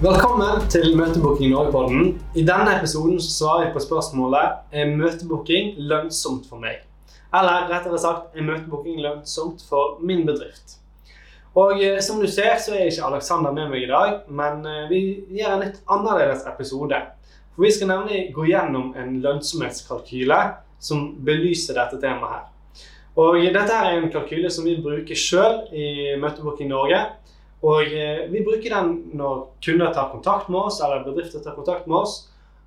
Velkommen til Møtebooking Norge-podden. I denne episoden svarer vi på spørsmålet er møtebooking lønnsomt for meg. Eller rettere sagt er møtebooking lønnsomt for min bedrift. Og eh, Som du ser, så er ikke Alexander med meg i dag, men eh, vi gjør en litt annerledes episode. For Vi skal nemlig gå gjennom en lønnsomhetskalkyle som belyser dette temaet. her. Og Dette er en kalkyle som vi bruker sjøl i Møtebooking Norge. Og eh, Vi bruker den når kunder tar kontakt med oss, eller bedrifter tar kontakt med oss.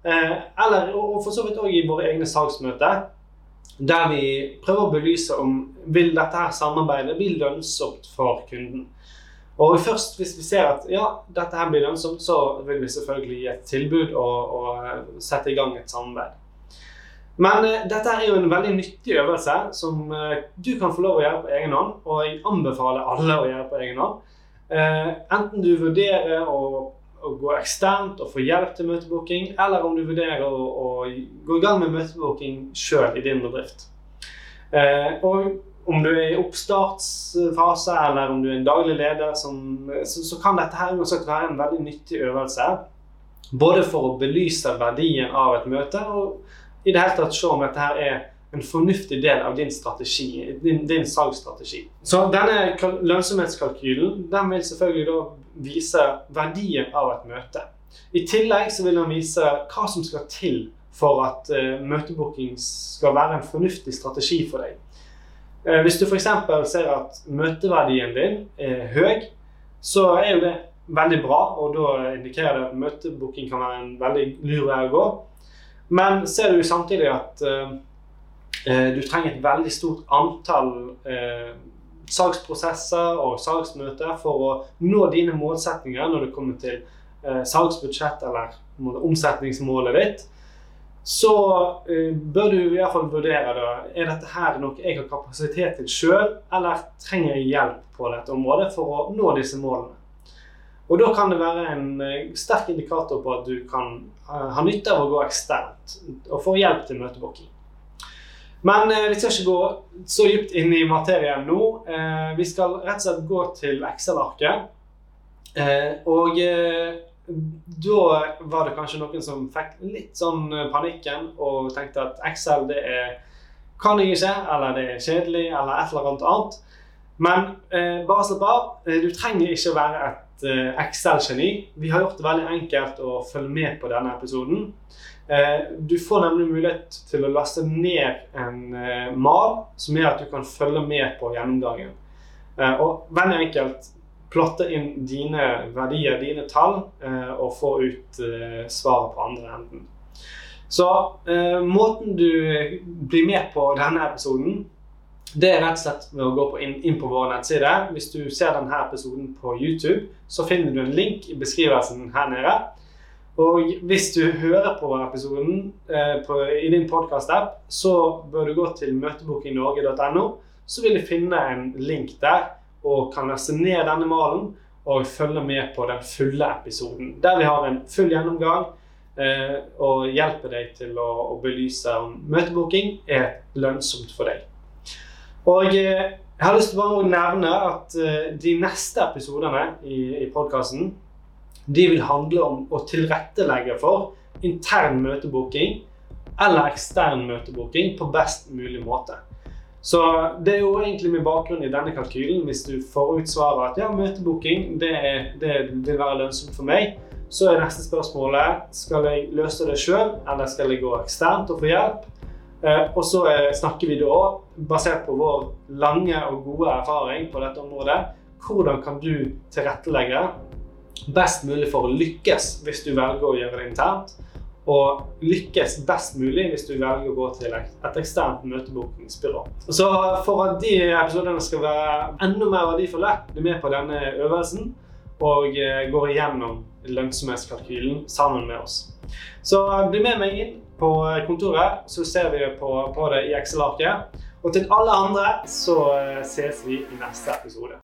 Eh, eller og for så vidt òg i våre egne salgsmøter. Der vi prøver å belyse om vil dette her samarbeidet bli lønnsomt for kunden. Og først hvis vi ser at ja, dette her blir lønnsomt, så vil vi selvfølgelig gi et tilbud og, og eh, sette i gang et samarbeid. Men uh, dette er jo en veldig nyttig øvelse som uh, du kan få lov å gjøre på egen hånd. Og jeg anbefaler alle å gjøre på egen hånd. Uh, enten du vurderer å, å, gå eksternt og få hjelp til møtebooking, eller om du vurderer å, å gå i gang med møtebooking sjøl i din bedrift. og om du er i oppstartsfase eller om du er en daglig leder, som, så, så, kan dette her uansett være en veldig nyttig øvelse. Både for å belyse verdien av et møte og i det hele tatt se om dette her er en fornuftig del av din strategi, din, din salgsstrategi. Så denne lønnsomhetskalkylen den vil selvfølgelig da vise verdien av et møte. I tillegg så vil den vise hva som skal til for at uh, møtebooking skal være en fornuftig strategi for deg. Uh, hvis du f.eks. ser at møteverdien din er høy, så er jo det veldig bra, og da indikerer det at møtebooking kan være en veldig lur vei å gå. Men ser du samtidig at uh, du trenger et veldig stort antall eh, salgsprosesser og salgsmøter for å nå dine målsetninger når det kommer til eh, salgsbudsjett eller omsetningsmålet ditt, så bør du i hvert fall vurdere da, er dette her noe jeg har kapasitet til sjøl, eller trenger jeg hjelp på dette området for å nå disse målene. Og Da kan det være en eh, sterk indikator på at du kan eh, ha nytte av å gå eksternt og få hjelp til møtebooking. Men eh, vi skal ikke gå så dypt inn i materien nå. Eh, vi skal rett og slett gå til Excel-arket. Eh, og eh, da var det kanskje noen som fikk litt sånn panikken og tenkte at Excel det er, kan jeg ikke, eller det er kjedelig, eller et eller annet annet. Men bare slapp av. Du trenger ikke å være et Eh, Excel-geni. Vi har gjort det veldig enkelt å følge med på denne episoden. Eh, du får nemlig mulighet til å laste ned en eh, mal som gjør at du kan følge med på gjennomgangen. Og veldig enkelt plotte inn dine verdier, dine tall, og få ut svaret på andre enden. Så måten du blir med på denne episoden det er rett og slett ved å gå på inn, inn, på vår nettside. Hvis du ser denne episoden på YouTube, så finner du en link i beskrivelsen her nede. Og hvis du hører på episoden eh, på, i din podkast-app, så bør du gå til møtebookingnorge.no. Så vil du finne en link der og kan laste ned denne malen og følge med på den fulle episoden. Der vi har en full gjennomgang eh, og hjelper deg til å, å belyse om møtebooking er lønnsomt for deg. Og eh, jeg har lyst til bare å nevne at eh, de neste episodene i, i podkasten de vil handle om å tilrettelegge for intern møtebooking eller ekstern møtebooking på best mulig måte. Så Det er jo egentlig med bakgrunn i denne kalkylen. Hvis du forutsvarer at ja, møtebooking det, er, det vil være lønnsomt for meg, så er neste spørsmålet skal jeg løse det sjøl, eller skal jeg gå eksternt og få hjelp. Eh, og så eh, snakker vi da, basert på vår lange og gode erfaring på dette området, hvordan kan du tilrettelegge best mulig for å lykkes hvis du velger å gjøre det internt, og lykkes best mulig hvis du velger å gå til et eksternt møtebokingsbyrå. Så for at de episodene skal være enda mer verdifulle, bli med på denne øvelsen og eh, går igjennom lønnsomhetskalkylen sammen med oss. Så bli med meg inn på kontoret, så ser vi på, på det i Excel-arket. Og til alle andre så eh, ses vi i neste episode.